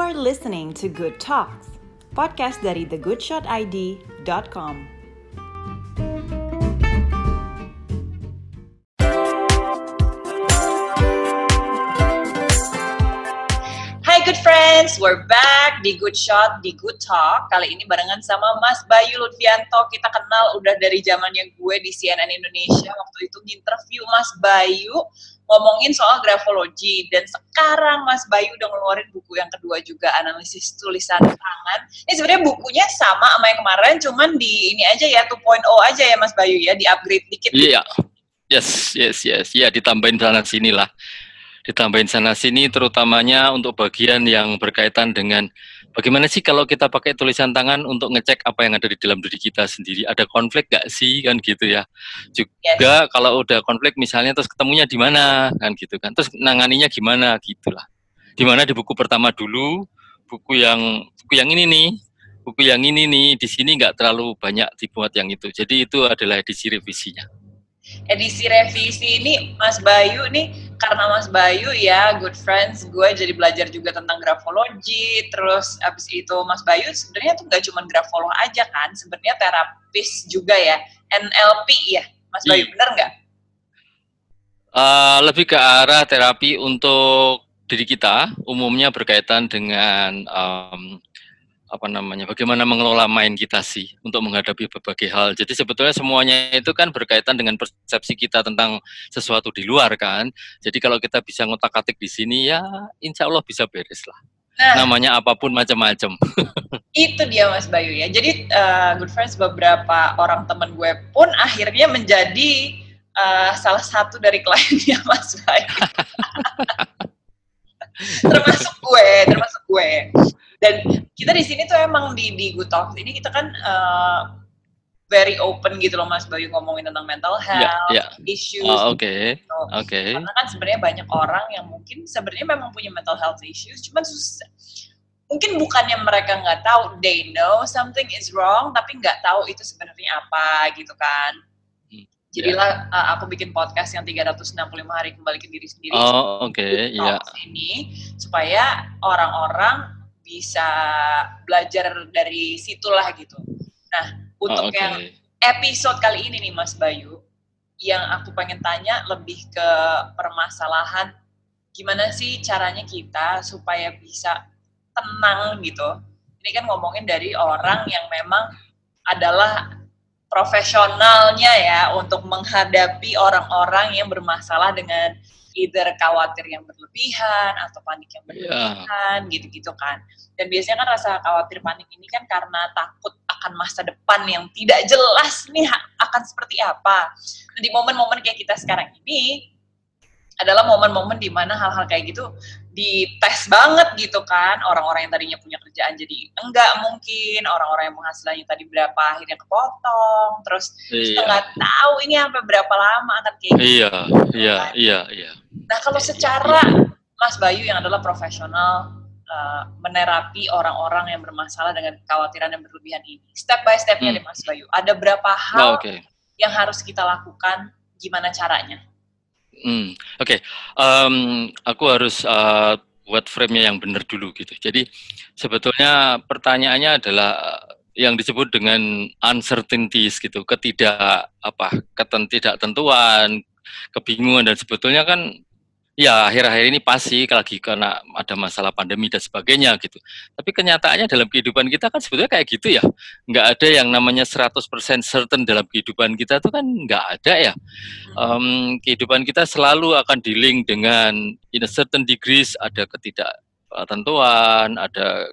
are listening to Good Talks, podcast dari thegoodshotid.com. friends, we're back di Good Shot, di Good Talk. Kali ini barengan sama Mas Bayu Lutfianto. Kita kenal udah dari zamannya gue di CNN Indonesia. Waktu itu nginterview Mas Bayu ngomongin soal grafologi. Dan sekarang Mas Bayu udah ngeluarin buku yang kedua juga, analisis tulisan tangan. Ini sebenarnya bukunya sama sama yang kemarin, cuman di ini aja ya, 2.0 aja ya Mas Bayu ya, di upgrade dikit. Iya, yes, yes, yes. Ya, ditambahin sana sini lah. Ditambahin sana sini terutamanya untuk bagian yang berkaitan dengan bagaimana sih kalau kita pakai tulisan tangan untuk ngecek apa yang ada di dalam diri kita sendiri. Ada konflik gak sih kan gitu ya. Juga yes. kalau udah konflik misalnya terus ketemunya di mana kan gitu kan. Terus nanganinya gimana gitulah. Di mana di buku pertama dulu, buku yang buku yang ini nih, buku yang ini nih di sini nggak terlalu banyak dibuat yang itu. Jadi itu adalah edisi revisinya edisi revisi ini Mas Bayu nih karena Mas Bayu ya good friends gue jadi belajar juga tentang grafologi terus abis itu Mas Bayu sebenarnya tuh gak cuma grafolog aja kan sebenarnya terapis juga ya NLP ya Mas Bayu hmm. bener nggak? Uh, lebih ke arah terapi untuk diri kita umumnya berkaitan dengan um, apa namanya bagaimana mengelola main kita sih untuk menghadapi berbagai hal. Jadi sebetulnya semuanya itu kan berkaitan dengan persepsi kita tentang sesuatu di luar kan. Jadi kalau kita bisa ngotak-atik di sini ya insya Allah bisa beres lah. Nah, namanya apa pun macam-macam. itu dia Mas Bayu ya. Jadi uh, good friends beberapa orang teman gue pun akhirnya menjadi uh, salah satu dari kliennya Mas Bayu. termasuk gue, termasuk gue dan kita di sini tuh emang di di Good Talk ini kita kan uh, very open gitu loh Mas Bayu ngomongin tentang mental iya, health yeah, yeah. issues. Oh, Oke. Okay. Gitu. Oke. Okay. Karena kan sebenarnya banyak orang yang mungkin sebenarnya memang punya mental health issues, cuman susah. Mungkin bukannya mereka nggak tahu, they know something is wrong, tapi nggak tahu itu sebenarnya apa gitu kan. Hmm, Jadilah yeah. uh, aku bikin podcast yang 365 hari kembali ke diri sendiri. Oh, oke, okay. iya. Yeah. Ini supaya orang-orang bisa belajar dari situlah gitu. Nah, untuk oh, okay. yang episode kali ini nih Mas Bayu, yang aku pengen tanya lebih ke permasalahan gimana sih caranya kita supaya bisa tenang gitu. Ini kan ngomongin dari orang yang memang adalah profesionalnya ya untuk menghadapi orang-orang yang bermasalah dengan either khawatir yang berlebihan atau panik yang iya. berlebihan yeah. gitu-gitu kan. Dan biasanya kan rasa khawatir panik ini kan karena takut akan masa depan yang tidak jelas nih akan seperti apa. Nah, di momen-momen kayak kita sekarang ini adalah momen-momen di mana hal-hal kayak gitu dites banget gitu kan orang-orang yang tadinya punya kerjaan jadi enggak mungkin orang-orang yang penghasilannya tadi berapa akhirnya kepotong terus iya. nggak tahu ini sampai berapa lama akan kayak gitu iya iya kan? iya iya nah kalau secara Mas Bayu yang adalah profesional uh, menerapi orang-orang yang bermasalah dengan kekhawatiran yang berlebihan ini step by stepnya hmm. deh Mas Bayu ada berapa hal oh, okay. yang harus kita lakukan gimana caranya Hmm, Oke, okay. um, aku harus uh, buat frame-nya yang benar dulu gitu. Jadi sebetulnya pertanyaannya adalah yang disebut dengan uncertainties gitu, ketidak apa, ketidaktentuan, kebingungan dan sebetulnya kan Ya, akhir-akhir ini pasti lagi karena ada masalah pandemi dan sebagainya gitu. Tapi kenyataannya dalam kehidupan kita kan sebetulnya kayak gitu ya. Nggak ada yang namanya 100% certain dalam kehidupan kita itu kan nggak ada ya. Um, kehidupan kita selalu akan dealing dengan in a certain degrees ada ketidaktentuan, ada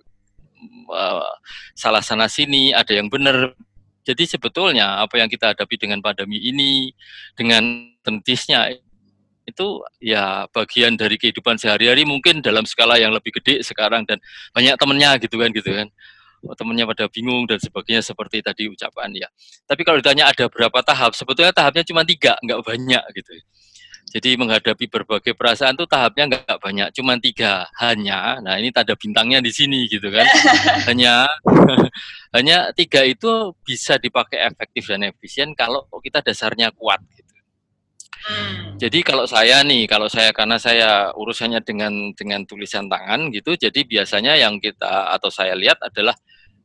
uh, salah sana sini, ada yang benar. Jadi sebetulnya apa yang kita hadapi dengan pandemi ini, dengan tentisnya itu ya bagian dari kehidupan sehari-hari mungkin dalam skala yang lebih gede sekarang dan banyak temennya gitu kan gitu kan. Oh, temennya pada bingung dan sebagainya seperti tadi ucapan ya. Tapi kalau ditanya ada berapa tahap sebetulnya tahapnya cuma tiga nggak banyak gitu. Jadi menghadapi berbagai perasaan tuh tahapnya nggak banyak cuma tiga. Hanya nah ini tanda bintangnya di sini gitu kan. Hanya hanya tiga itu bisa dipakai efektif dan efisien kalau kita dasarnya kuat Jadi kalau saya nih, kalau saya karena saya urusannya dengan dengan tulisan tangan gitu, jadi biasanya yang kita atau saya lihat adalah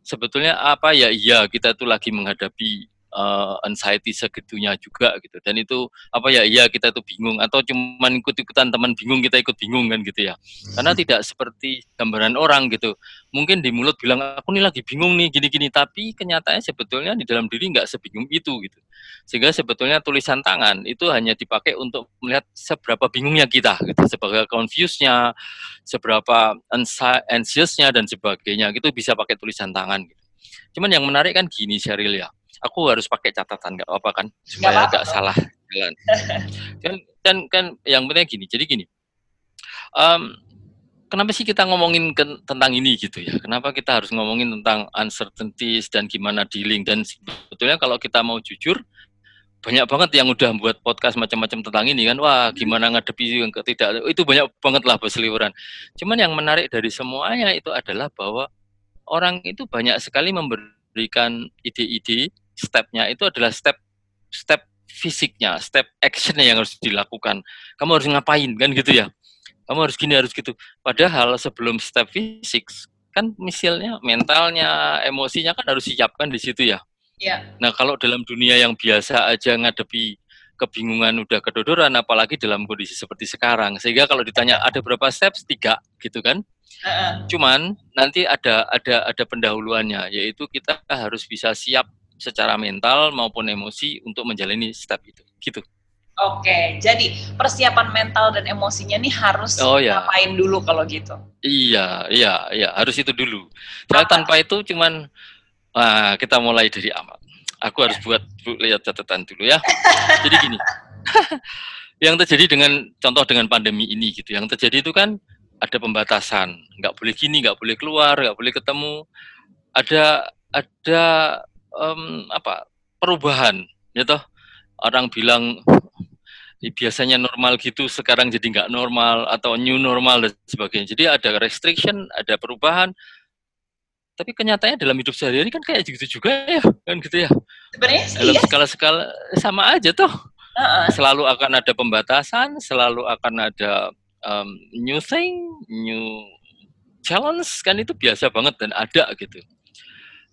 sebetulnya apa ya? Iya kita tuh lagi menghadapi uh, anxiety segitunya juga gitu. Dan itu apa ya iya kita tuh bingung atau cuman ikut-ikutan teman bingung kita ikut bingung kan gitu ya. Karena tidak seperti gambaran orang gitu. Mungkin di mulut bilang aku nih lagi bingung nih gini-gini. Tapi kenyataannya sebetulnya di dalam diri nggak sebingung itu gitu. Sehingga sebetulnya tulisan tangan itu hanya dipakai untuk melihat seberapa bingungnya kita gitu sebagai confuse-nya seberapa anxious-nya dan sebagainya. Itu bisa pakai tulisan tangan gitu. Cuman yang menarik kan gini Sheryl ya aku harus pakai catatan nggak apa kan? Supaya nggak salah jalan. Kan kan kan yang penting gini jadi gini. Um, kenapa sih kita ngomongin ke, tentang ini gitu ya? Kenapa kita harus ngomongin tentang uncertainties dan gimana dealing? Dan sebetulnya kalau kita mau jujur banyak banget yang udah buat podcast macam-macam tentang ini kan. Wah gimana ngadepi yang tidak itu banyak banget lah berseliweran cuman yang menarik dari semuanya itu adalah bahwa orang itu banyak sekali memberikan ide-ide stepnya itu adalah step step fisiknya, step actionnya yang harus dilakukan. Kamu harus ngapain kan gitu ya? Kamu harus gini harus gitu. Padahal sebelum step fisik kan misalnya mentalnya, emosinya kan harus siapkan di situ ya. Iya. Nah kalau dalam dunia yang biasa aja ngadepi kebingungan udah kedodoran, apalagi dalam kondisi seperti sekarang. Sehingga kalau ditanya ada berapa steps, tiga gitu kan? Uh-uh. Cuman nanti ada ada ada pendahuluannya, yaitu kita harus bisa siap secara mental maupun emosi untuk menjalani step itu gitu Oke, jadi persiapan mental dan emosinya nih harus oh, iya. ngapain dulu kalau gitu? Iya, iya, iya, harus itu dulu. Soalnya tanpa itu cuman ah, kita mulai dari awal. Aku ya. harus buat lihat catatan dulu ya. jadi gini, yang terjadi dengan contoh dengan pandemi ini gitu, yang terjadi itu kan ada pembatasan, nggak boleh gini, nggak boleh keluar, nggak boleh ketemu. Ada ada um, apa perubahan ya toh? Orang bilang biasanya normal gitu sekarang jadi nggak normal atau new normal dan sebagainya. Jadi ada restriction ada perubahan. Tapi kenyataannya dalam hidup sehari-hari kan kayak gitu juga ya kan gitu ya? Sebenarnya dalam iya. skala-skala sama aja toh. Uh-uh. selalu akan ada pembatasan selalu akan ada um, new thing new challenge kan itu biasa banget dan ada gitu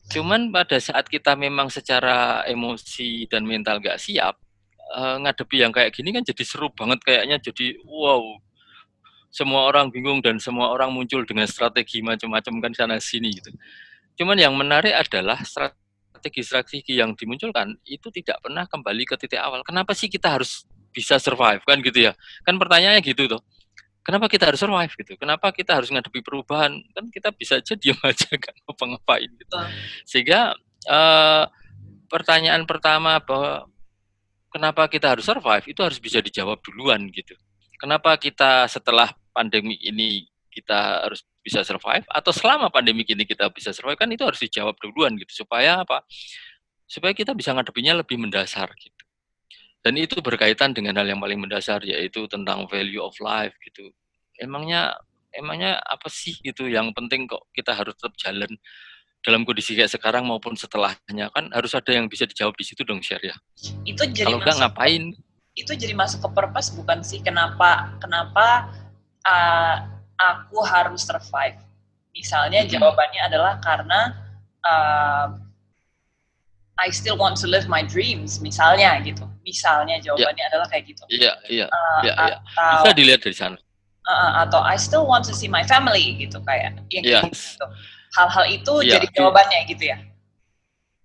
Cuman pada saat kita memang secara emosi dan mental gak siap, uh, ngadepi yang kayak gini kan jadi seru banget kayaknya jadi wow. Semua orang bingung dan semua orang muncul dengan strategi macam-macam kan sana sini gitu. Cuman yang menarik adalah strategi-strategi yang dimunculkan itu tidak pernah kembali ke titik awal. Kenapa sih kita harus bisa survive kan gitu ya? Kan pertanyaannya gitu tuh kenapa kita harus survive gitu? Kenapa kita harus ngadepi perubahan? Kan kita bisa aja diam aja kan apa ngapain gitu. Sehingga uh, pertanyaan pertama bahwa kenapa kita harus survive itu harus bisa dijawab duluan gitu. Kenapa kita setelah pandemi ini kita harus bisa survive atau selama pandemi ini kita bisa survive kan itu harus dijawab duluan gitu supaya apa? Supaya kita bisa ngadepinya lebih mendasar gitu. Dan itu berkaitan dengan hal yang paling mendasar yaitu tentang value of life gitu. Emangnya emangnya apa sih gitu yang penting kok kita harus tetap jalan dalam kondisi kayak sekarang maupun setelahnya kan harus ada yang bisa dijawab di situ dong share ya. Itu jadi kalau nggak ngapain? Itu jadi masuk ke purpose bukan sih kenapa kenapa uh, aku harus survive? Misalnya hmm. jawabannya adalah karena uh, I still want to live my dreams misalnya gitu misalnya jawabannya yeah. adalah kayak gitu iya iya uh, iya iya bisa dilihat dari sana uh, atau I still want to see my family gitu kayak yang yes. gitu hal-hal itu yeah. jadi jawabannya gitu ya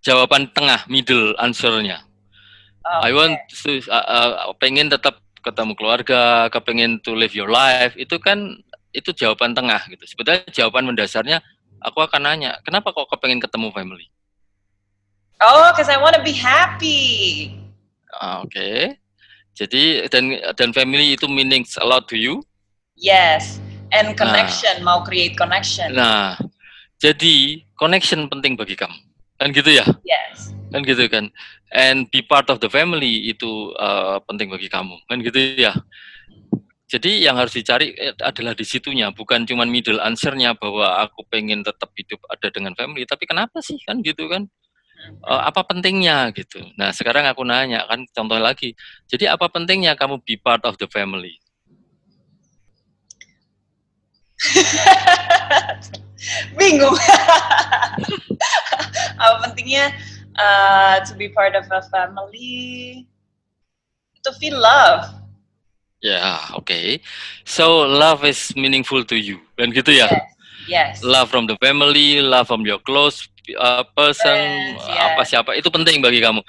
jawaban tengah middle answernya okay. I want to uh, uh, pengen tetap ketemu keluarga kepengen to live your life itu kan itu jawaban tengah gitu sebetulnya jawaban mendasarnya aku akan nanya kenapa kok kepengen ketemu family Oh, because I want to be happy. Ah, oke. Okay. Jadi dan dan family itu meanings a lot to you? Yes. And connection, nah, mau create connection. Nah, jadi connection penting bagi kamu. Kan gitu ya? Yes. Kan gitu kan. And be part of the family itu uh, penting bagi kamu. Kan gitu ya? Jadi yang harus dicari eh, adalah di situnya, bukan cuma middle answer-nya bahwa aku pengen tetap hidup ada dengan family, tapi kenapa sih kan gitu kan? uh, apa pentingnya gitu. Nah sekarang aku nanya kan contoh lagi. Jadi apa pentingnya kamu be part of the family? Bingung. apa pentingnya uh, to be part of a family? To feel love. Ya, yeah, oke. Okay. So love is meaningful to you, kan gitu ya? Yes. yes. Love from the family, love from your close uh, person, yes, yes. apa siapa itu penting bagi kamu.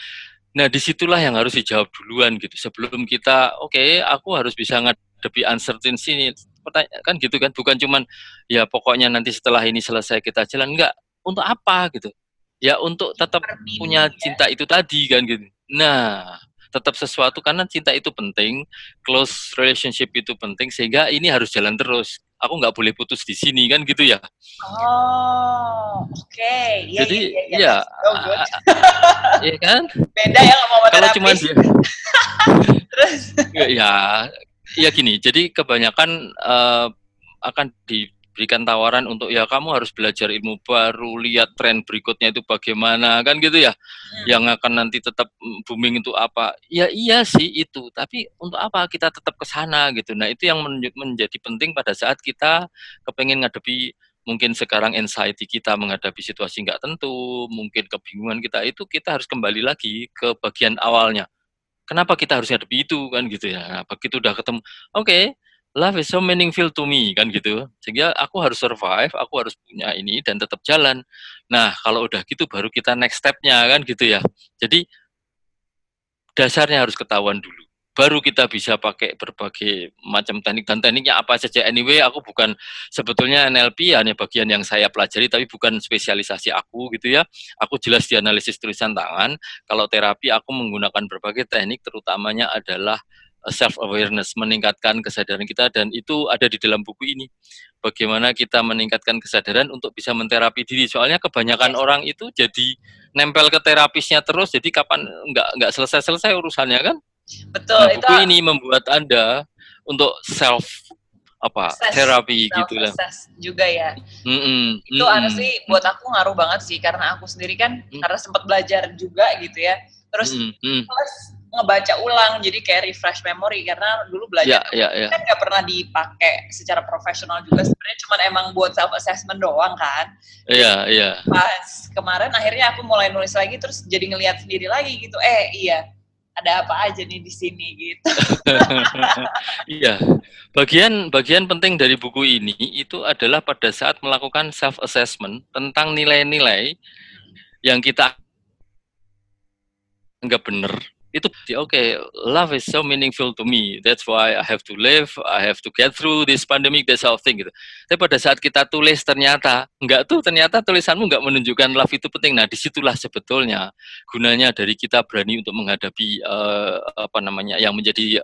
Nah, di situlah yang harus dijawab duluan gitu. Sebelum kita, oke, okay, aku harus bisa ngadepi uncertainty ini. Kan gitu kan, bukan cuman ya pokoknya nanti setelah ini selesai kita jalan enggak. Untuk apa gitu? Ya untuk tetap punya ya. cinta itu tadi kan gitu. Nah, tetap sesuatu karena cinta itu penting, close relationship itu penting sehingga ini harus jalan terus aku nggak boleh putus di sini kan gitu ya. Oh, oke. Okay. Ya, Jadi ya, ya, ya, ya kan? Beda ya Kalau cuma dia. Terus? ya, ya gini. Jadi kebanyakan uh, akan di berikan tawaran untuk ya kamu harus belajar ilmu baru, lihat tren berikutnya itu bagaimana kan gitu ya. Hmm. Yang akan nanti tetap booming itu apa? Ya iya sih itu, tapi untuk apa kita tetap ke sana gitu. Nah, itu yang menjadi penting pada saat kita kepengen ngadepi mungkin sekarang anxiety kita menghadapi situasi nggak tentu, mungkin kebingungan kita itu kita harus kembali lagi ke bagian awalnya. Kenapa kita harus ngadepi itu kan gitu ya. Nah, begitu udah ketemu, oke, okay, love is so meaningful to me kan gitu. Sehingga aku harus survive aku harus punya ini dan tetap jalan. Nah kalau udah gitu baru kita next stepnya kan gitu ya. Jadi dasarnya harus ketahuan dulu baru kita bisa pakai berbagai macam teknik dan tekniknya apa saja anyway aku bukan sebetulnya NLP hanya bagian yang saya pelajari tapi bukan spesialisasi aku gitu ya aku jelas di analisis tulisan tangan kalau terapi aku menggunakan berbagai teknik terutamanya adalah self awareness, meningkatkan kesadaran kita dan itu ada di dalam buku ini. Bagaimana kita meningkatkan kesadaran untuk bisa menterapi diri. Soalnya kebanyakan orang itu jadi nempel ke terapisnya terus, jadi kapan nggak nggak selesai-selesai urusannya kan? Betul. Nah, buku itu ini membuat anda untuk self apa assess, terapi gitu lah juga ya mm -mm, itu mm -mm. sih buat aku ngaruh banget sih karena aku sendiri kan mm. karena sempat belajar juga gitu ya terus mm -mm. plus ngebaca ulang jadi kayak refresh memory karena dulu belajar yeah, yeah, yeah. kan nggak pernah dipakai secara profesional juga sebenarnya cuma emang buat self assessment doang kan iya yeah, iya yeah. pas kemarin akhirnya aku mulai nulis lagi terus jadi ngelihat sendiri lagi gitu eh iya ada apa aja nih di sini gitu. Iya. Bagian bagian penting dari buku ini itu adalah pada saat melakukan self assessment tentang nilai-nilai yang kita anggap benar itu oke okay, love is so meaningful to me. That's why I have to live I have to get through this pandemic this whole thing gitu. Tapi pada saat kita tulis ternyata enggak tuh ternyata tulisanmu enggak menunjukkan love itu penting. Nah di situlah sebetulnya gunanya dari kita berani untuk menghadapi uh, apa namanya yang menjadi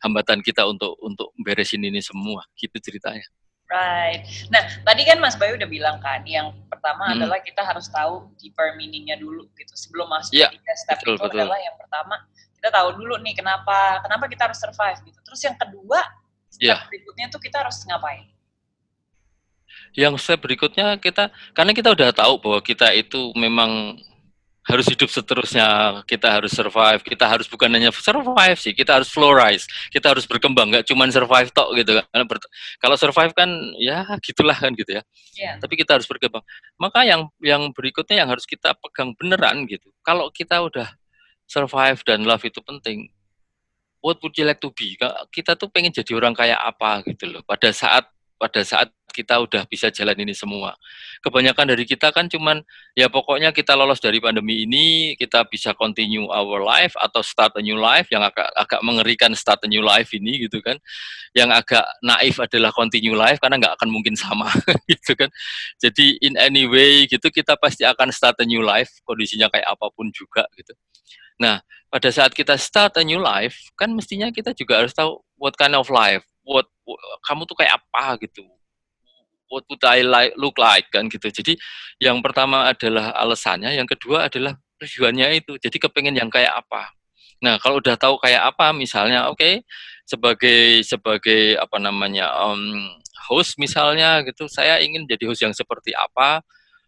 hambatan kita untuk untuk beresin ini semua. Gitu ceritanya Right. Nah, tadi kan Mas Bayu udah bilang kan, yang pertama hmm. adalah kita harus tahu deeper meaningnya dulu gitu. Sebelum masuk yeah, ke step betul, itu betul. adalah yang pertama kita tahu dulu nih kenapa kenapa kita harus survive gitu. Terus yang kedua, step yeah. berikutnya tuh kita harus ngapain? Yang step berikutnya kita karena kita udah tahu bahwa kita itu memang harus hidup seterusnya, kita harus survive, kita harus bukan hanya survive sih, kita harus flourish, kita harus berkembang, nggak cuma survive tok gitu kan. Kalau survive kan ya gitulah kan gitu ya. Yeah. Tapi kita harus berkembang. Maka yang yang berikutnya yang harus kita pegang beneran gitu. Kalau kita udah survive dan love itu penting, what would you like to be? Kita tuh pengen jadi orang kayak apa gitu loh. Pada saat pada saat kita udah bisa jalan ini semua. Kebanyakan dari kita kan cuman ya pokoknya kita lolos dari pandemi ini, kita bisa continue our life atau start a new life yang agak agak mengerikan start a new life ini gitu kan. Yang agak naif adalah continue life karena nggak akan mungkin sama gitu kan. Jadi in any way gitu kita pasti akan start a new life kondisinya kayak apa pun juga gitu. Nah, pada saat kita start a new life kan mestinya kita juga harus tahu what kind of life what, kamu tuh kayak apa gitu what would I like, look like kan gitu. Jadi yang pertama adalah alasannya, yang kedua adalah tujuannya itu. Jadi kepengen yang kayak apa. Nah kalau udah tahu kayak apa, misalnya oke okay, sebagai sebagai apa namanya um, host misalnya gitu, saya ingin jadi host yang seperti apa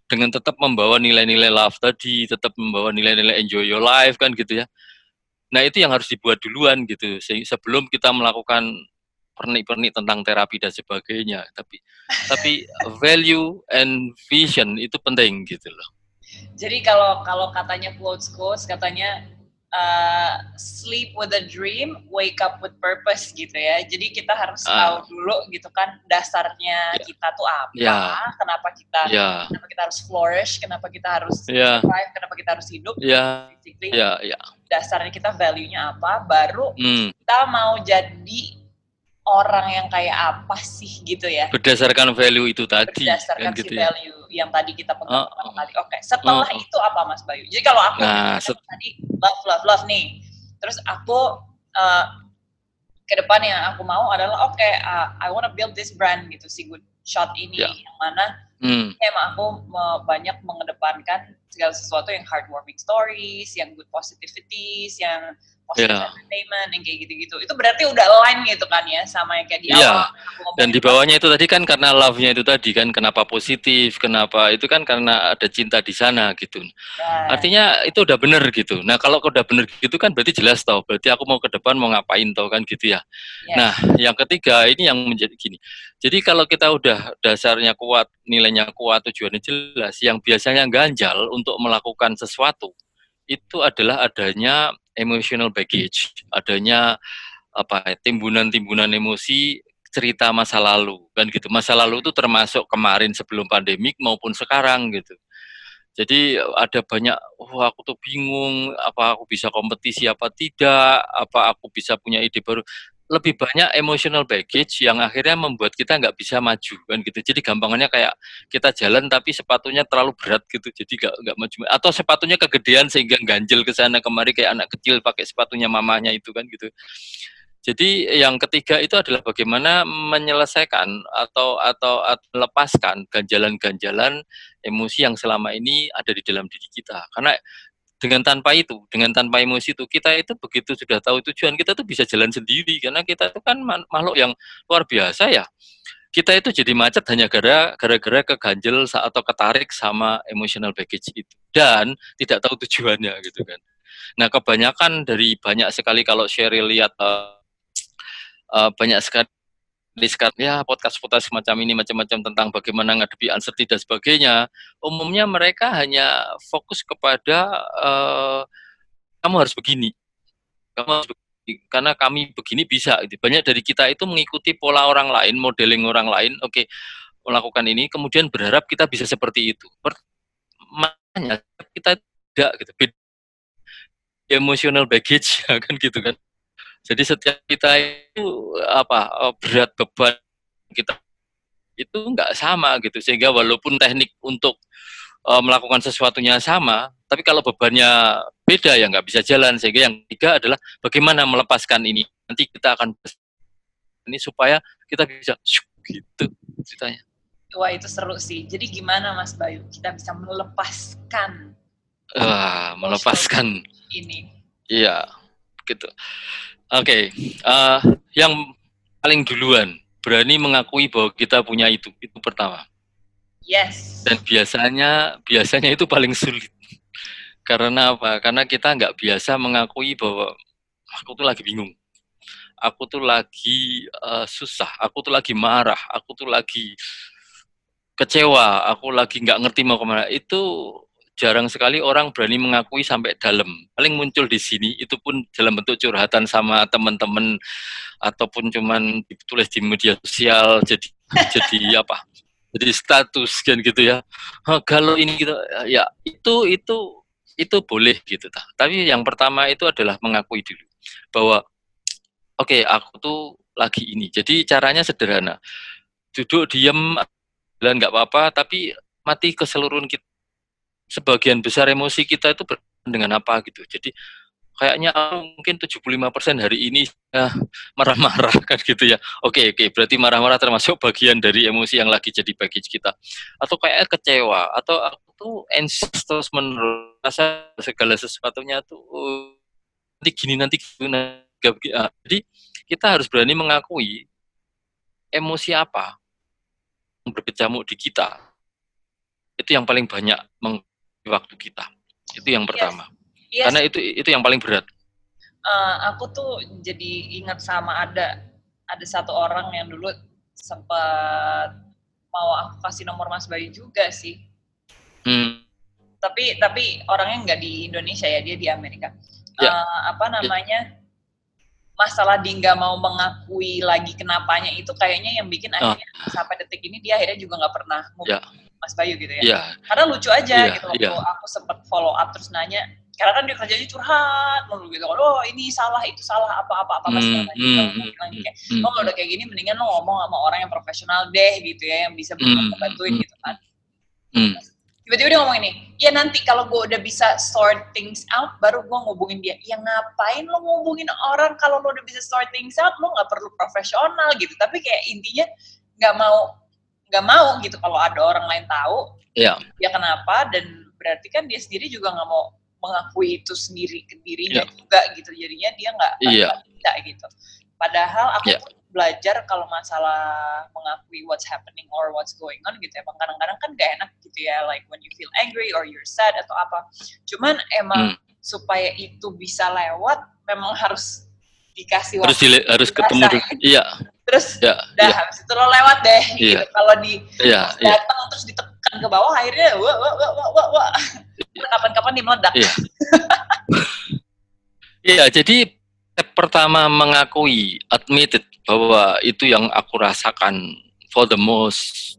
dengan tetap membawa nilai-nilai love tadi, tetap membawa nilai-nilai enjoy your life kan gitu ya. Nah itu yang harus dibuat duluan gitu sebelum kita melakukan pernik-pernik tentang terapi dan sebagainya. Tapi tapi value and vision itu penting gitu loh. Jadi kalau kalau katanya quotes quotes katanya uh, sleep with a dream, wake up with purpose gitu ya. Jadi kita harus uh, tahu dulu gitu kan dasarnya yeah. kita tuh apa, yeah. kenapa kita yeah. kenapa kita harus flourish, kenapa kita harus yeah. survive, kenapa kita harus hidup. Yeah. Basically, yeah, yeah. dasarnya kita value-nya apa, baru mm. kita mau jadi orang yang kayak apa sih gitu ya berdasarkan value itu tadi berdasarkan kan gitu si ya? value yang tadi kita pegang oh, pertama kali oke okay. setelah oh, itu apa Mas Bayu jadi kalau aku nah, set... tadi love love love nih terus aku uh, ke depan yang aku mau adalah oke okay, uh, I wanna build this brand gitu si good shot ini yeah. yang mana hmm. emang aku banyak mengedepankan segala sesuatu yang heartwarming stories yang good positivities yang positive yeah. entertainment yang kayak gitu-gitu. Itu berarti udah align gitu kan ya sama yang kayak di yeah. awal. Dan di bawahnya itu tadi kan karena love-nya itu tadi kan kenapa positif, kenapa itu kan karena ada cinta di sana gitu. Yeah. Artinya itu udah bener gitu. Nah kalau udah bener gitu kan berarti jelas tau. Berarti aku mau ke depan mau ngapain tau kan gitu ya. Yeah. Nah yang ketiga ini yang menjadi gini. Jadi kalau kita udah dasarnya kuat, nilainya kuat, tujuannya jelas, yang biasanya ganjal untuk melakukan sesuatu itu adalah adanya emotional baggage, adanya apa timbunan-timbunan emosi cerita masa lalu kan gitu. Masa lalu itu termasuk kemarin sebelum pandemik maupun sekarang gitu. Jadi ada banyak, oh aku tuh bingung, apa aku bisa kompetisi apa tidak, apa aku bisa punya ide baru lebih banyak emotional baggage yang akhirnya membuat kita nggak bisa maju kan gitu. Jadi gampangannya kayak kita jalan tapi sepatunya terlalu berat gitu, jadi nggak nggak maju. Atau sepatunya kegedean sehingga ganjel ke sana kemari kayak anak kecil pakai sepatunya mamanya itu kan gitu. Jadi yang ketiga itu adalah bagaimana menyelesaikan atau atau, atau melepaskan ganjalan-ganjalan emosi yang selama ini ada di dalam diri kita. Karena dengan tanpa itu, dengan tanpa emosi itu, kita itu begitu sudah tahu tujuan kita tuh bisa jalan sendiri karena kita itu kan makhluk yang luar biasa ya. Kita itu jadi macet hanya gara gara-gara keganjel atau ketarik sama emotional baggage itu dan tidak tahu tujuannya gitu kan. Nah kebanyakan dari banyak sekali kalau Sheryl lihat uh, uh, banyak sekali sekarang ya podcast-podcast semacam ini macam-macam tentang bagaimana ngadepi uncertainty dan sebagainya umumnya mereka hanya fokus kepada uh, kamu harus begini. Kamu harus begini karena kami begini bisa gitu. banyak dari kita itu mengikuti pola orang lain modeling orang lain oke okay, melakukan ini kemudian berharap kita bisa seperti itu. Makanya kita tidak gitu. Emotional baggage kan gitu kan jadi setiap kita itu apa eh, berat beban kita itu nggak sama gitu sehingga walaupun teknik untuk uh, melakukan sesuatunya sama, tapi kalau bebannya beda ya nggak bisa jalan sehingga yang ketiga adalah bagaimana melepaskan ini nanti kita akan ini supaya kita bisa gitu ceritanya. Wah itu seru sih. Jadi gimana Mas Bayu kita bisa melepaskan? Uh, melepaskan ini. Iya, gitu. Oke, okay. uh, eh, yang paling duluan berani mengakui bahwa kita punya itu, itu pertama. Yes. Dan biasanya, biasanya itu paling sulit. Karena apa? Karena kita nggak biasa mengakui bahwa aku tuh lagi bingung, aku tuh lagi uh, susah, aku tuh lagi marah, aku tuh lagi kecewa, aku lagi nggak ngerti mau ke mana. Itu jarang sekali orang berani mengakui sampai dalam. Paling muncul di sini itu pun dalam bentuk curhatan sama teman-teman ataupun cuman ditulis di media sosial jadi jadi apa? Jadi status kan gitu ya. kalau ini gitu ya itu itu itu boleh gitu ta. Tapi yang pertama itu adalah mengakui dulu bahwa oke okay, aku tuh lagi ini. Jadi caranya sederhana. Duduk diam dan nggak apa-apa tapi mati keseluruhan kita sebagian besar emosi kita itu dengan apa gitu. Jadi kayaknya mungkin 75% hari ini ya, marah-marah kan gitu ya. Oke, oke, berarti marah-marah termasuk bagian dari emosi yang lagi jadi baggage kita. Atau kayak kecewa atau aku tuh anxious merasa segala sesuatunya tuh nanti gini nanti gitu nanti ah, jadi kita harus berani mengakui emosi apa yang berkecamuk di kita itu yang paling banyak meng waktu kita. Itu yang pertama. Yes. Yes. Karena itu itu yang paling berat. Uh, aku tuh jadi ingat sama ada ada satu orang yang dulu sempat mau aku kasih nomor Mas Bayu juga sih. Hmm. Tapi tapi orangnya nggak di Indonesia ya, dia di Amerika. Ya. Uh, apa namanya? Yeah. Masalah dia nggak mau mengakui lagi kenapanya itu kayaknya yang bikin oh. akhirnya sampai detik ini dia akhirnya juga nggak pernah yeah. Mas Bayu gitu ya. Yeah. Karena lucu aja yeah. gitu waktu yeah. aku sempat follow up terus nanya, karena kan dia kerjanya curhat mulu gitu kan oh ini salah itu salah apa apa apa pasti mm, mm, mm, bilang kayak mm, oh udah kayak gini mendingan lo ngomong sama orang yang profesional deh gitu ya yang bisa mm, bantuin mm, gitu kan mm. tiba-tiba dia ngomong ini ya nanti kalau gue udah bisa sort things out baru gue ngubungin dia ya ngapain lo ngubungin orang kalau lo udah bisa sort things out lo nggak perlu profesional gitu tapi kayak intinya nggak mau nggak mau gitu kalau ada orang lain tahu yeah. ya kenapa dan berarti kan dia sendiri juga nggak mau mengakui itu sendiri ke dirinya yeah. juga gitu jadinya dia nggak yeah. tidak gitu padahal aku yeah. belajar kalau masalah mengakui what's happening or what's going on gitu emang kadang-kadang kan gak enak gitu ya like when you feel angry or you're sad atau apa cuman emang hmm. supaya itu bisa lewat memang harus dikasih waktu harus, harus ketemu dulu iya terus ya, dah ya. habis itu lo lewat deh gitu. ya. kalau di ya, datang terus ditekan ke bawah akhirnya wah wah wah wah wah, wah. kapan-kapan dia meledak iya ya, jadi step pertama mengakui admitted bahwa itu yang aku rasakan for the most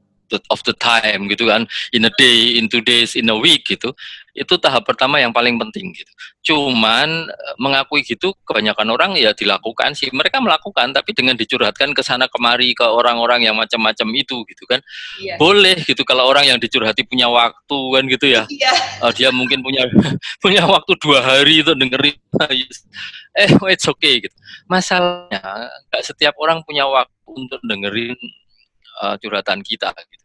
of the time gitu kan in a day in two days in a week gitu itu tahap pertama yang paling penting gitu. Cuman eh, mengakui gitu kebanyakan orang ya dilakukan sih. Mereka melakukan tapi dengan dicurhatkan ke sana kemari ke orang-orang yang macam-macam itu gitu kan. Iya. boleh gitu kalau orang yang dicurhati punya waktu kan gitu ya. Iya. uh, dia mungkin punya punya waktu dua hari itu dengerin. Eh oh, it's okay gitu. Masalahnya nggak setiap orang punya waktu untuk dengerin uh, curhatan kita gitu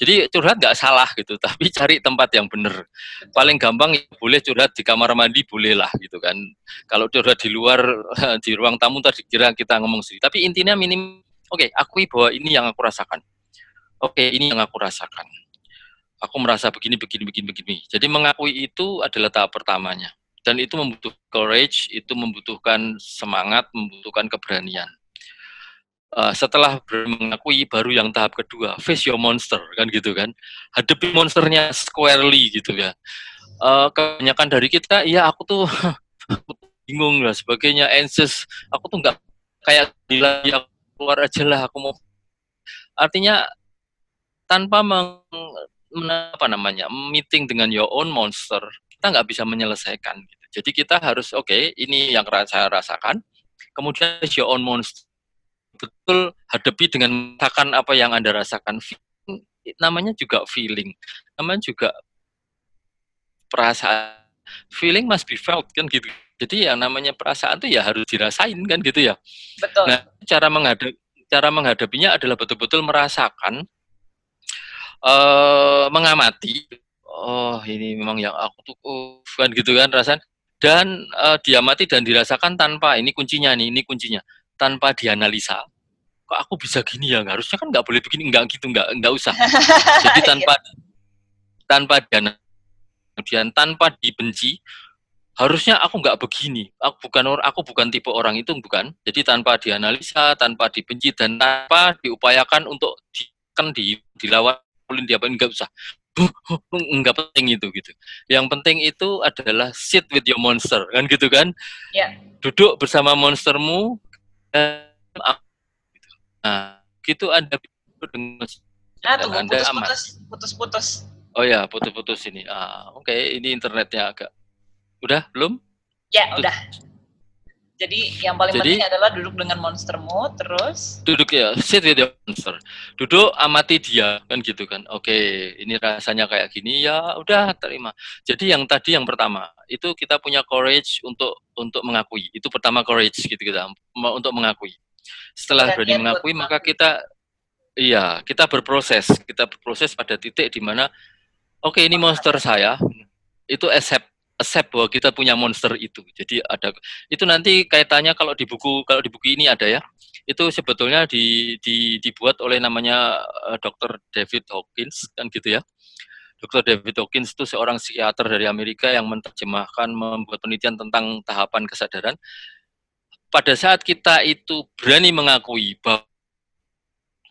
jadi curhat nggak salah gitu, tapi cari tempat yang benar. Paling gampang ya, boleh curhat di kamar mandi boleh lah gitu kan. Kalau curhat di luar di ruang tamu tadi kira kita ngomong sendiri. Tapi intinya minim, oke, okay, akui bahwa ini yang aku rasakan. Oke, okay, ini yang aku rasakan. Aku merasa begini, begini, begini, begini. Jadi mengakui itu adalah tahap pertamanya. Dan itu membutuhkan courage, itu membutuhkan semangat, membutuhkan keberanian uh, setelah mengakui baru yang tahap kedua face your monster kan gitu kan. Hadapi monsternya squarely gitu ya. Uh, kebanyakan dari kita ya aku tuh bingung lah sebagainya anxious. Aku tuh nggak kayak gila ya keluar aja lah aku mau. Artinya tanpa meng, apa namanya meeting dengan your own monster kita nggak bisa menyelesaikan gitu. jadi kita harus oke okay, ini yang saya rasakan. Kemudian your own monster betul hadapi dengan merasakan apa yang Anda rasakan. Namanya juga feeling, namanya juga perasaan. Feeling must be felt kan gitu. Jadi yang namanya perasaan itu ya harus dirasain kan gitu ya. Betul. Nah, cara menghadapi cara menghadapinya adalah betul-betul merasakan uh, mengamati oh ini memang yang aku tuh uh, kan gitu kan rasan dan uh, diamati dan dirasakan tanpa ini kuncinya nih ini kuncinya tanpa dianalisa kok aku bisa gini ya harusnya kan nggak boleh begini nggak gitu nggak nggak usah jadi iya. tanpa tanpa dianalisa kemudian tanpa dibenci harusnya aku nggak begini aku bukan orang aku bukan tipe orang itu bukan jadi tanpa dianalisa tanpa dibenci dan tanpa diupayakan untuk di, kan di dilawan dia nggak usah nggak penting itu gitu. Yang penting itu adalah sit with your monster kan gitu kan. Ya. Duduk bersama monstermu nah, gitu ada dengan ah, tunggu, anda putus, aman. Putus, putus, putus. Oh ya, putus-putus ini. Ah, oke, okay. ini internetnya agak. Udah, belum? Ya, putus. udah. Jadi yang paling Jadi, penting adalah duduk dengan monstermu, terus duduk ya, sit with your monster. Duduk amati dia kan gitu kan. Oke, okay, ini rasanya kayak gini ya, udah terima. Jadi yang tadi yang pertama itu kita punya courage untuk untuk mengakui. Itu pertama courage gitu kita untuk mengakui. Setelah berani mengakui maka kita iya, kita berproses. Kita berproses pada titik di mana oke okay, ini monster saya. Itu accept accept bahwa kita punya monster itu. Jadi ada itu nanti kaitannya kalau di buku kalau di buku ini ada ya. Itu sebetulnya di, di dibuat oleh namanya uh, eh, Dr. David Hawkins kan gitu ya. Dr. David Hawkins itu seorang psikiater dari Amerika yang menerjemahkan, membuat penelitian tentang tahapan kesadaran. Pada saat kita itu berani mengakui bahwa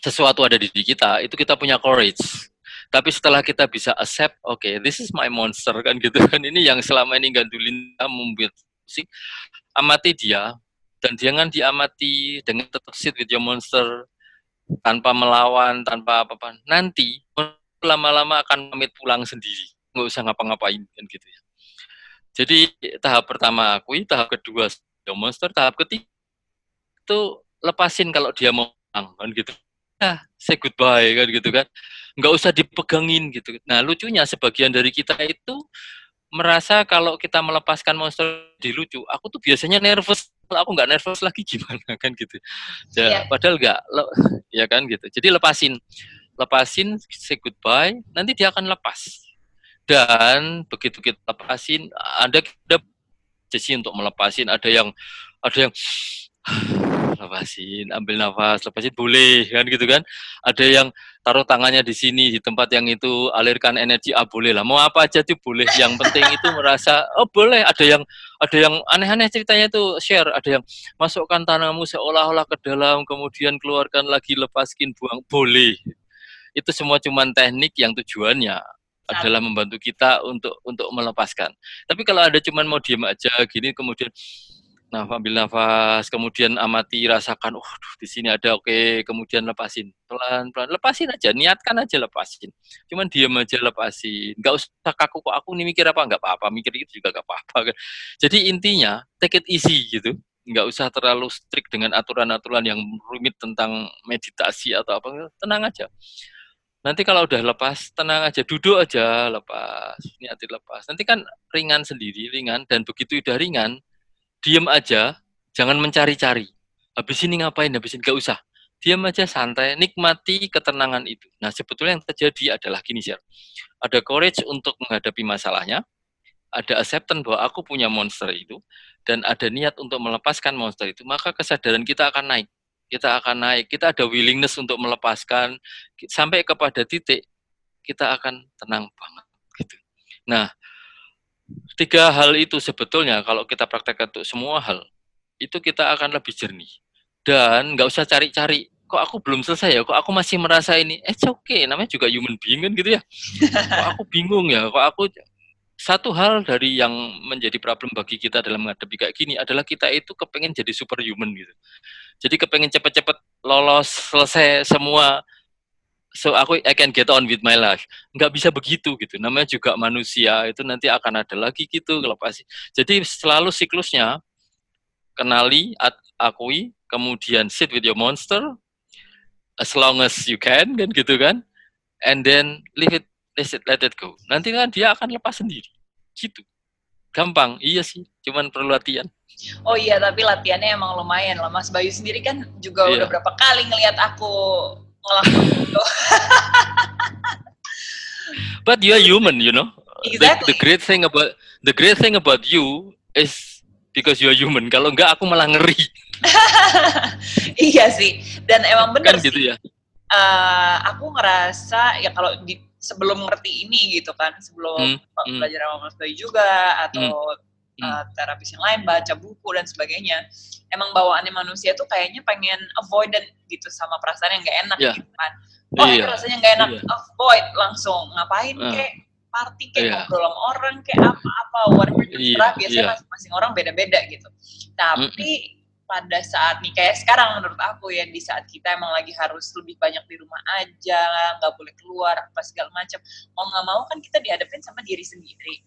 sesuatu ada di diri kita, itu kita punya courage. Tapi setelah kita bisa accept, oke, okay, this is my monster kan gitu kan. Ini yang selama ini gandulin membuat musik. Amati dia dan jangan diamati dengan tetap sit with your monster tanpa melawan, tanpa apa-apa. Nanti lama-lama akan pamit pulang sendiri, nggak usah ngapa-ngapain kan gitu ya. Jadi tahap pertama akui, tahap kedua monster, tahap ketiga itu lepasin kalau dia mau pulang kan gitu. Ah, say goodbye kan gitu kan. Nggak usah dipegangin gitu. Nah lucunya sebagian dari kita itu merasa kalau kita melepaskan monster di lucu aku tuh biasanya nervous. Aku nggak nervous lagi gimana kan gitu. Ya, yeah. padahal nggak ya kan gitu. Jadi lepasin. Lepasin say goodbye nanti dia akan lepas. Dan begitu kita lepasin ada ada sesi untuk melepasin ada yang ada yang lepasin, ambil nafas, lepasin boleh kan gitu kan. Ada yang taruh tangannya di sini di tempat yang itu alirkan energi ah boleh lah. Mau apa aja tuh boleh. Yang penting itu merasa oh boleh. Ada yang ada yang aneh-aneh ceritanya itu share. Ada yang masukkan tanganmu seolah-olah ke dalam kemudian keluarkan lagi lepaskin buang boleh. Itu semua cuman teknik yang tujuannya adalah membantu kita untuk untuk melepaskan. Tapi kalau ada cuman mau diam aja gini kemudian Nah, ambil nafas, kemudian amati, rasakan, oh, di sini ada, oke, okay. kemudian lepasin, pelan-pelan, lepasin aja, niatkan aja lepasin. Cuman diam aja lepasin, nggak usah kaku kok aku nih mikir apa, nggak apa-apa, mikir itu juga nggak apa-apa. Kan. Jadi intinya, take it easy gitu, nggak usah terlalu strict dengan aturan-aturan yang rumit tentang meditasi atau apa, tenang aja. Nanti kalau udah lepas, tenang aja, duduk aja, lepas, niatin lepas. Nanti kan ringan sendiri, ringan, dan begitu udah ringan, diem aja, jangan mencari-cari. Habis ini ngapain, habis ini gak usah. Diam aja santai, nikmati ketenangan itu. Nah, sebetulnya yang terjadi adalah gini, sih. Ada courage untuk menghadapi masalahnya, ada acceptance bahwa aku punya monster itu, dan ada niat untuk melepaskan monster itu, maka kesadaran kita akan naik. Kita akan naik, kita ada willingness untuk melepaskan, sampai kepada titik, kita akan tenang banget. Gitu. Nah, tiga hal itu sebetulnya kalau kita praktekkan untuk semua hal itu kita akan lebih jernih. Dan nggak usah cari-cari kok aku belum selesai ya? Kok aku masih merasa ini? Eh oke okay namanya juga human being kan gitu ya. Kok aku bingung ya? Kok aku satu hal dari yang menjadi problem bagi kita dalam menghadapi kayak gini adalah kita itu kepengen jadi superhuman gitu jadi kepengen cepet-cepet lolos selesai semua so aku I can get on with my life. Nggak bisa begitu gitu. Namanya juga manusia itu nanti akan ada lagi gitu kalau pasti. Jadi selalu siklusnya kenali, akui, kemudian sit with your monster as long as you can kan gitu kan. And then leave it let it, let it go. Nanti kan dia akan lepas sendiri. Gitu. Gampang, iya sih. Cuman perlu latihan. Oh iya, tapi latihannya emang lumayan lah. Mas Bayu sendiri kan juga yeah. udah berapa kali ngelihat aku ngelakuin itu. But you are human, you know. Exactly. The, the great thing about the great thing about you is because you are human. Kalau enggak aku malah ngeri. iya sih. Dan emang benar kan gitu ya. Uh, aku ngerasa ya kalau di sebelum ngerti ini gitu kan, sebelum hmm, hmm. belajar sama Mas Bayu juga atau hmm uh, terapis yang lain, baca buku dan sebagainya. Emang bawaannya manusia tuh kayaknya pengen avoidant gitu sama perasaan yang gak enak yeah. gitu kan. Oh yeah. rasanya gak enak, yeah. avoid langsung. Ngapain uh. kek, party kayak yeah. ngobrol sama orang kayak apa-apa, whatever terserah. Yeah. Biasanya yeah. masing-masing orang beda-beda gitu. Tapi mm pada saat nih kayak sekarang menurut aku ya di saat kita emang lagi harus lebih banyak di rumah aja nggak boleh keluar apa segala macam mau nggak mau kan kita dihadapin sama diri sendiri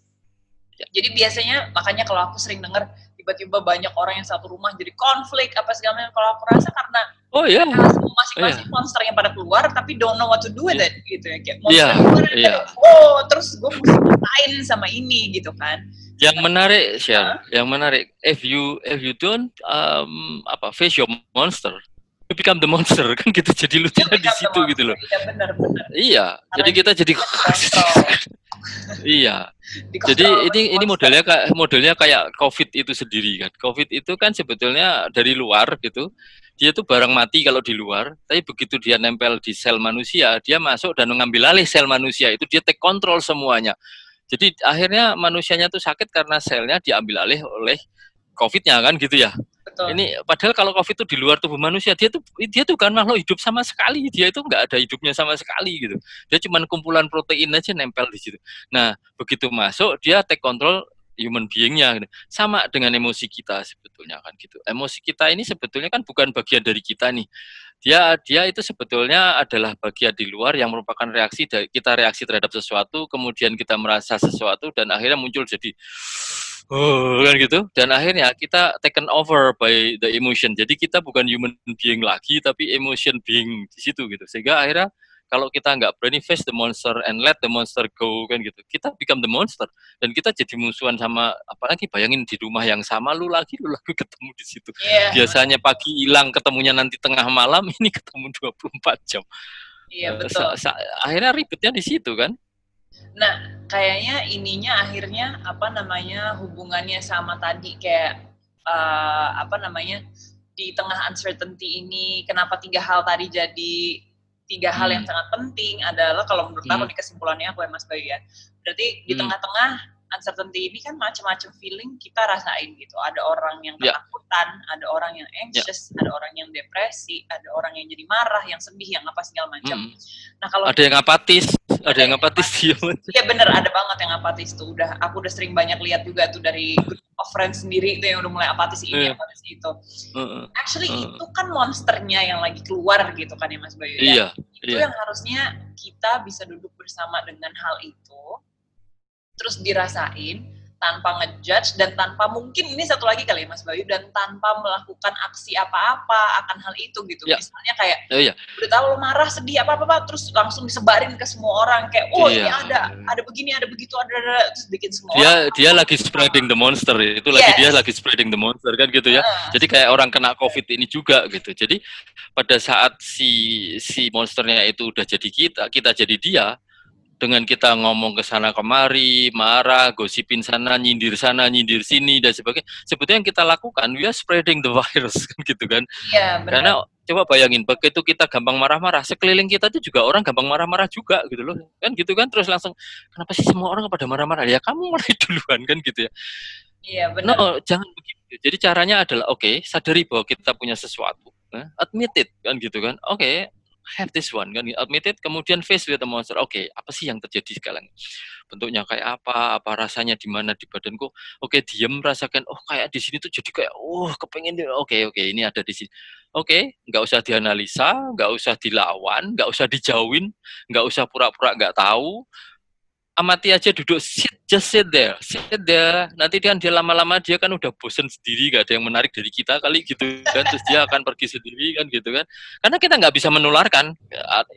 jadi biasanya makanya kalau aku sering dengar tiba-tiba banyak orang yang satu rumah jadi konflik apa segala macam. Kalau aku rasa karena oh iya masing-masing oh, yeah. monster yang pada keluar tapi don't know what to do with yeah. it gitu ya kayak monster yeah. keluar yeah. oh terus gue mesti ngapain sama ini gitu kan. Yang menarik Syar, huh? yang menarik if you if you don't um, apa face your monster you become the monster kan gitu. Jadi lu tidak di situ gitu loh. Iya benar benar. Iya Karena jadi kita jadi iya. Jadi ini ini modelnya kayak modelnya kayak covid itu sendiri kan. Covid itu kan sebetulnya dari luar gitu dia itu barang mati kalau di luar, tapi begitu dia nempel di sel manusia, dia masuk dan mengambil alih sel manusia, itu dia take control semuanya. Jadi akhirnya manusianya itu sakit karena selnya diambil alih oleh COVID-nya kan gitu ya. Betul. Ini padahal kalau COVID itu di luar tubuh manusia, dia tuh dia tuh kan makhluk hidup sama sekali. Dia itu nggak ada hidupnya sama sekali gitu. Dia cuma kumpulan protein aja nempel di situ. Nah, begitu masuk dia take control human being-nya gitu. sama dengan emosi kita sebetulnya kan gitu emosi kita ini sebetulnya kan bukan bagian dari kita nih dia dia itu sebetulnya adalah bagian di luar yang merupakan reaksi dari kita reaksi terhadap sesuatu kemudian kita merasa sesuatu dan akhirnya muncul jadi oh kan gitu. Dan akhirnya kita taken over by the emotion. Jadi kita bukan human being lagi tapi emotion being di situ gitu. Sehingga akhirnya kalau kita nggak berani face the monster and let the monster go kan gitu. Kita become the monster. Dan kita jadi musuhan sama apalagi bayangin di rumah yang sama lu lagi lu lagi ketemu di situ. Yeah. biasanya pagi hilang ketemunya nanti tengah malam ini ketemu 24 jam. Iya yeah, betul. sa akhirnya ribetnya di situ kan? Nah kayaknya ininya akhirnya apa namanya hubungannya sama tadi kayak uh, apa namanya di tengah uncertainty ini kenapa tiga hal tadi jadi tiga hal yang hmm. sangat penting adalah kalau menurut aku hmm. di kesimpulannya aku ya Mas Bayu ya. Berarti di hmm. tengah-tengah uncertainty ini kan macam-macam feeling kita rasain gitu. Ada orang yang ya. ketakutan, yeah. ada orang yang anxious, yeah. ada orang yang depresi, ada orang yang jadi marah, yang sedih, yang apa segala macam. Hmm. Nah kalau ada yang apatis, ada, ada yang apatis dia. Iya bener, ada banget yang apatis tuh. Udah aku udah sering banyak lihat juga tuh dari group of friends sendiri itu yang udah mulai apatis ini, yeah. apatis itu. Uh, Actually uh. itu kan monsternya yang lagi keluar gitu kan ya Mas Bayu. Ya? Iya. Itu iya. yang harusnya kita bisa duduk bersama dengan hal itu terus dirasain tanpa ngejudge dan tanpa mungkin ini satu lagi kali ya Mas Bayu dan tanpa melakukan aksi apa-apa akan hal itu gitu ya. misalnya kayak oh, iya. udah tahu lo marah sedih apa apa terus langsung disebarin ke semua orang kayak oh iya. ini ada ada begini ada begitu ada, ada terus bikin semua dia orang dia lagi spreading the monster itu yes. lagi dia lagi spreading the monster kan gitu ya uh. jadi kayak orang kena covid ini juga gitu jadi pada saat si si monsternya itu udah jadi kita kita jadi dia dengan kita ngomong ke sana kemari, marah, gosipin sana, nyindir sana, nyindir sini dan sebagainya. Sebetulnya yang kita lakukan, we are spreading the virus kan gitu kan. Iya, benar. Karena coba bayangin begitu kita gampang marah-marah, sekeliling kita itu juga orang gampang marah-marah juga gitu loh. Kan gitu kan terus langsung kenapa sih semua orang pada marah-marah? Ya kamu mulai duluan kan gitu ya. Iya, benar. No, jangan begitu. Jadi caranya adalah oke, okay, sadari bahwa kita punya sesuatu. Nah, admit it kan gitu kan. Oke, okay, have this one kan? Admit it kemudian face with the monster. Oke okay, apa sih yang terjadi sekarang? Bentuknya kayak apa? Apa rasanya di mana di badanku? Oke okay, diem rasakan oh kayak di sini tuh jadi kayak oh kepengen oke okay, oke okay, ini ada di sini. Oke okay, nggak usah dianalisa nggak usah dilawan nggak usah dijauhin nggak usah pura-pura nggak tahu amati aja duduk sit just sit there. Sit there. Nanti dia dia lama-lama dia kan udah bosen sendiri gak ada yang menarik dari kita kali gitu kan. Terus dia akan pergi sendiri kan gitu kan. Karena kita nggak bisa menularkan.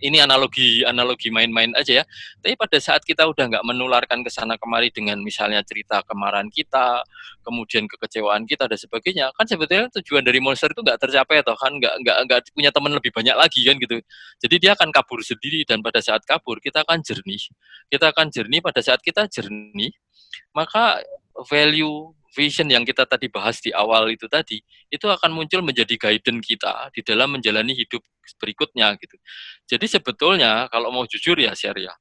Ini analogi analogi main-main aja ya. Tapi pada saat kita udah nggak menularkan ke sana kemari dengan misalnya cerita kemarahan kita kemudian kekecewaan kita dan sebagainya kan sebetulnya tujuan dari monster itu nggak tercapai toh kan nggak nggak nggak punya teman lebih banyak lagi kan gitu jadi dia akan kabur sendiri dan pada saat kabur kita akan jernih kita akan jernih pada saat kita jernih maka value vision yang kita tadi bahas di awal itu tadi itu akan muncul menjadi guidance kita di dalam menjalani hidup berikutnya gitu. Jadi sebetulnya kalau mau jujur ya ya,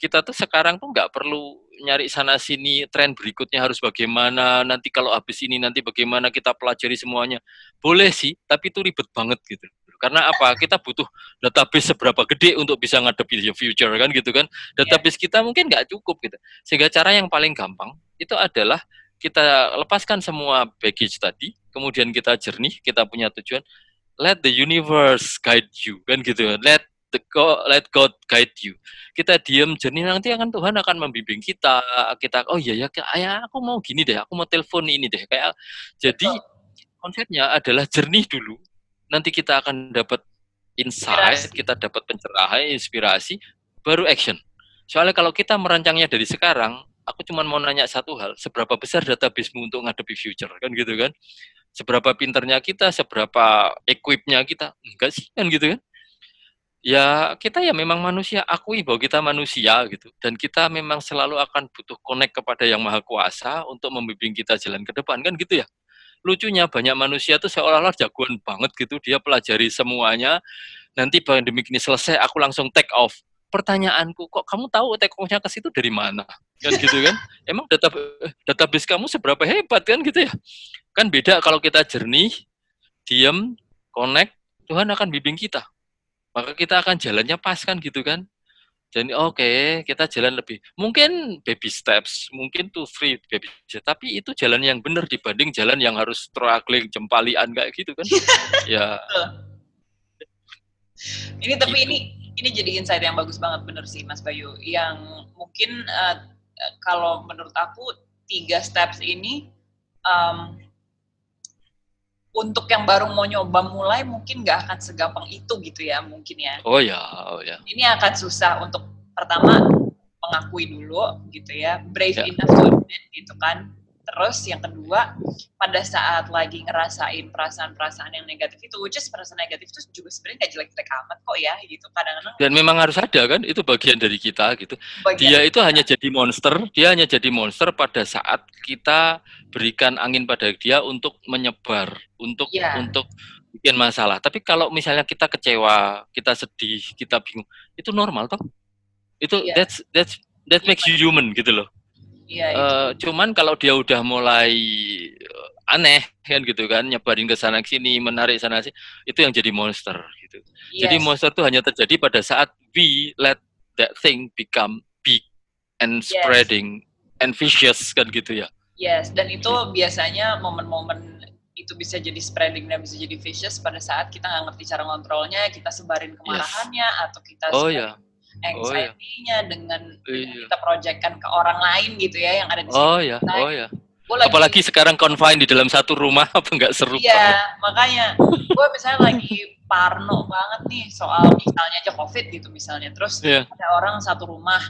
kita tuh sekarang tuh nggak perlu nyari sana sini tren berikutnya harus bagaimana nanti kalau habis ini nanti bagaimana kita pelajari semuanya boleh sih tapi itu ribet banget gitu karena apa? Kita butuh database seberapa gede untuk bisa ngadepi future kan gitu kan. Database kita mungkin nggak cukup gitu. Sehingga cara yang paling gampang itu adalah kita lepaskan semua baggage tadi, kemudian kita jernih, kita punya tujuan. Let the universe guide you kan gitu. Let the God, let God guide you. Kita diam jernih nanti akan Tuhan akan membimbing kita. Kita oh iya ya, ya aku mau gini deh, aku mau telepon ini deh. Kayak jadi konsepnya adalah jernih dulu nanti kita akan dapat insight, inspirasi. kita dapat pencerahan, inspirasi, baru action. Soalnya kalau kita merancangnya dari sekarang, aku cuma mau nanya satu hal, seberapa besar databasemu untuk ngadepi future, kan gitu kan? seberapa pinternya kita, seberapa equipnya kita, enggak sih kan gitu kan? Ya kita ya memang manusia, akui bahwa kita manusia gitu, dan kita memang selalu akan butuh connect kepada yang maha kuasa untuk membimbing kita jalan ke depan kan gitu ya. Lucunya banyak manusia tuh seolah-olah jagoan banget gitu, dia pelajari semuanya, nanti pandemi ini selesai aku langsung take off. Pertanyaanku kok kamu tahu tekonya ke situ dari mana? Kan gitu kan? Emang data database kamu seberapa hebat kan gitu ya? Kan beda kalau kita jernih diam connect Tuhan akan bimbing kita maka kita akan jalannya pas kan gitu kan? Jadi oke okay, kita jalan lebih. Mungkin baby steps mungkin tuh free baby steps. Tapi itu jalan yang benar dibanding jalan yang harus struggling jempalian kayak gitu kan? Ya. Ini tapi gitu. ini ini jadi insight yang bagus banget bener sih Mas Bayu. Yang mungkin uh, kalau menurut aku tiga steps ini um, untuk yang baru mau nyoba mulai mungkin nggak akan segampang itu gitu ya mungkin ya. Oh ya, oh ya. Ini akan susah untuk pertama mengakui dulu gitu ya, brave ya. enough to admit gitu kan Terus yang kedua, pada saat lagi ngerasain perasaan-perasaan yang negatif itu, which is perasaan negatif itu juga sebenarnya gak jelek-jelek amat kok ya, gitu. Kadang-kadang. Dan memang harus ada kan, itu bagian dari kita gitu. Bagian dia itu hanya jadi monster, dia hanya jadi monster pada saat kita berikan angin pada dia untuk menyebar, untuk yeah. untuk bikin masalah. Tapi kalau misalnya kita kecewa, kita sedih, kita bingung, itu normal toh. Itu yeah. that's that's that makes you human gitu loh. Iya, uh, cuman kalau dia udah mulai eh, aneh kan gitu kan, nyebarin ke sana sini, menarik sana sini, itu yang jadi monster gitu. Yes. Jadi monster itu hanya terjadi pada saat we let that thing become big and spreading yes. and vicious kan gitu ya. Yes, dan itu biasanya momen-momen itu bisa jadi spreading dan bisa jadi vicious pada saat kita nggak ngerti cara ngontrolnya, kita sebarin kemarahannya yes. atau kita oh, yeah anxiety-nya oh, iya. dengan, iya. kita projectkan ke orang lain gitu ya yang ada di Oh ya, oh ya. lagi, Apalagi sekarang confine di dalam satu rumah apa nggak seru Iya, banget. makanya gue misalnya lagi parno banget nih soal misalnya aja covid gitu misalnya. Terus yeah. ada orang satu rumah,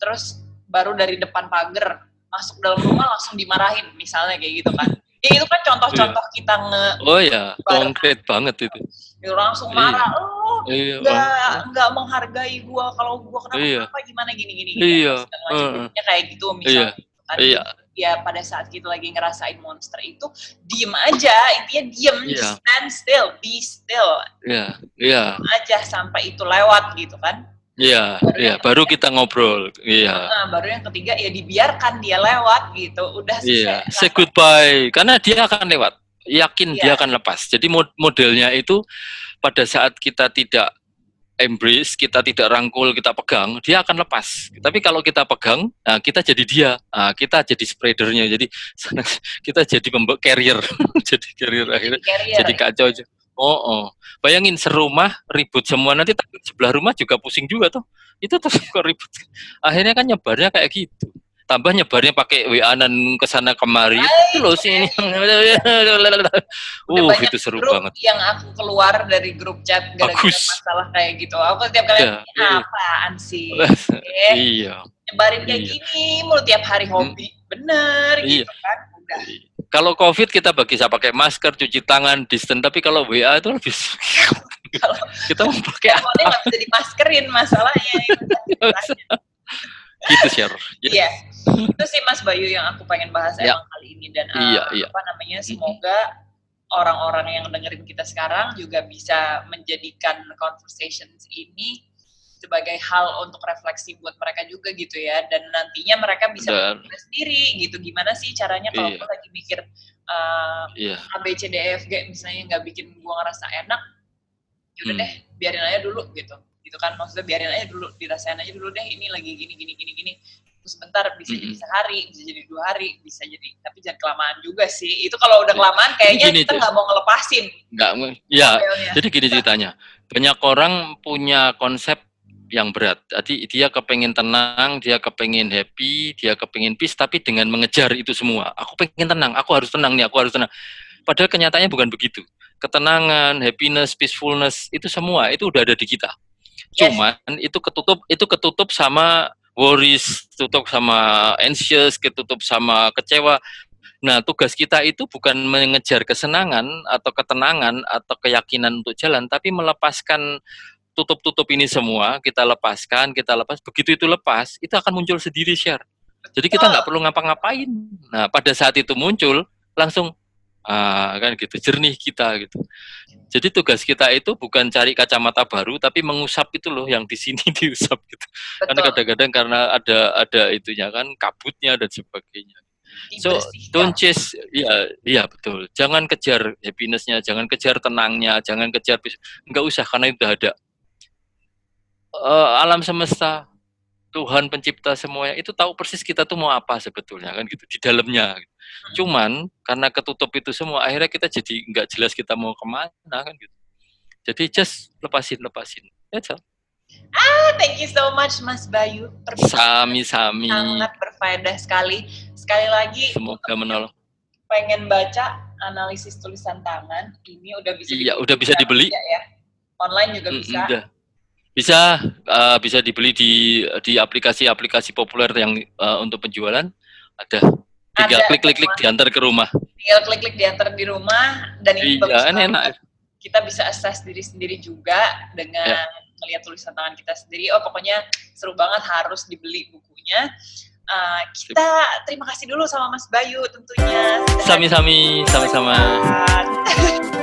terus baru dari depan pagar masuk dalam rumah langsung dimarahin misalnya kayak gitu kan ya itu kan contoh-contoh iya. kita nge oh ya konkret banget itu ya, langsung marah iya. oh iya. nggak oh. nggak menghargai gua kalau gua kenapa iya. kenapa gimana gini gini gini iya. uh, kayak gitu misalnya iya. kan iya. ya pada saat kita lagi ngerasain monster itu diem aja intinya diem iya. stand still be still iya iya aja sampai itu lewat gitu kan Iya, iya, baru kita ngobrol. Iya. Nah, baru yang ketiga ya dibiarkan dia lewat gitu. Udah Iya, say goodbye karena dia akan lewat. Yakin iya. dia akan lepas. Jadi modelnya itu pada saat kita tidak embrace, kita tidak rangkul, kita pegang, dia akan lepas. Tapi kalau kita pegang, nah kita jadi dia, nah kita jadi spreadernya. Jadi kita jadi carrier, jadi carrier akhirnya carrier. jadi kacau. Oh, oh. Bayangin serumah ribut semua nanti sebelah rumah juga pusing juga tuh. Itu tuh kok ribut. Akhirnya kan nyebarnya kayak gitu. Tambah nyebarnya pakai WA-an ke sana kemari. Itu loh sini. uh, itu seru banget. Yang aku keluar dari grup chat gara-gara masalah kayak gitu. Aku setiap kali ya, apaan sih? eh, iya. Nyebarin kayak iya. gini mulu tiap hari hobi. Hmm. Bener iya. gitu kan. Udah. Iya kalau COVID kita bisa pakai masker, cuci tangan, distance. Tapi kalau WA itu lebih kalau kita mau pakai apa? nggak bisa dimaskerin masalahnya. gitu share. Yes. Iya. Itu sih Mas Bayu yang aku pengen bahas ya. emang kali ini dan iya, uh, iya. apa namanya semoga orang-orang yang dengerin kita sekarang juga bisa menjadikan conversations ini sebagai hal untuk refleksi buat mereka juga gitu ya. Dan nantinya mereka bisa berpikir sendiri gitu. Gimana sih caranya kalau iya. lagi mikir uh, iya. A B C D E F G misalnya nggak bikin gua ngerasa enak yaudah hmm. deh biarin aja dulu gitu. Gitu kan maksudnya biarin aja dulu dirasain aja dulu deh ini lagi gini gini gini gini. Terus sebentar bisa mm -hmm. jadi sehari bisa jadi dua hari bisa jadi tapi jangan kelamaan juga sih. Itu kalau udah iya. kelamaan kayaknya gini, kita nggak mau ngelepasin. Nggak ya jadi gini ceritanya. Banyak orang punya konsep yang berat. Jadi dia kepengen tenang, dia kepengen happy, dia kepengen peace, tapi dengan mengejar itu semua. Aku pengen tenang, aku harus tenang nih, aku harus tenang. Padahal kenyataannya bukan begitu. Ketenangan, happiness, peacefulness itu semua itu udah ada di kita. Yes. Cuman itu ketutup, itu ketutup sama worries, tutup sama anxious, ketutup sama kecewa. Nah, tugas kita itu bukan mengejar kesenangan atau ketenangan atau keyakinan untuk jalan, tapi melepaskan tutup-tutup ini semua, kita lepaskan, kita lepas. Begitu itu lepas, itu akan muncul sendiri share. Jadi kita nggak perlu ngapa-ngapain. Nah, pada saat itu muncul, langsung ah, kan gitu, jernih kita gitu. Jadi tugas kita itu bukan cari kacamata baru, tapi mengusap itu loh yang di sini diusap gitu. Betul. Karena kadang-kadang karena ada ada itunya kan kabutnya dan sebagainya. So don't chase, ya, iya betul. Jangan kejar happinessnya, jangan kejar tenangnya, jangan kejar, nggak usah karena itu ada. Uh, alam semesta, Tuhan pencipta semuanya itu tahu persis kita tuh mau apa sebetulnya kan gitu di dalamnya. Gitu. Hmm. Cuman karena ketutup itu semua, akhirnya kita jadi nggak jelas kita mau ke mana kan gitu. Jadi just lepasin, lepasin. That's all. Ah, thank you so much Mas Bayu. Sami-sami. Sangat berfaedah sekali. Sekali lagi. Semoga menolong. Pengen baca analisis tulisan tangan, ini udah bisa. Iya, udah bisa dibeli. Ya. Online juga bisa. Udah. Bisa, uh, bisa dibeli di di aplikasi-aplikasi populer yang uh, untuk penjualan. Ada. Tinggal klik-klik-klik diantar ke rumah. Tinggal klik-klik diantar di rumah dan ini iya, bagus enak. Kita bisa akses diri sendiri juga dengan ya melihat tulisan tangan kita sendiri. Oh pokoknya seru banget harus dibeli bukunya. Uh, kita terima kasih dulu sama Mas Bayu tentunya. Sami-sami, sama-sama.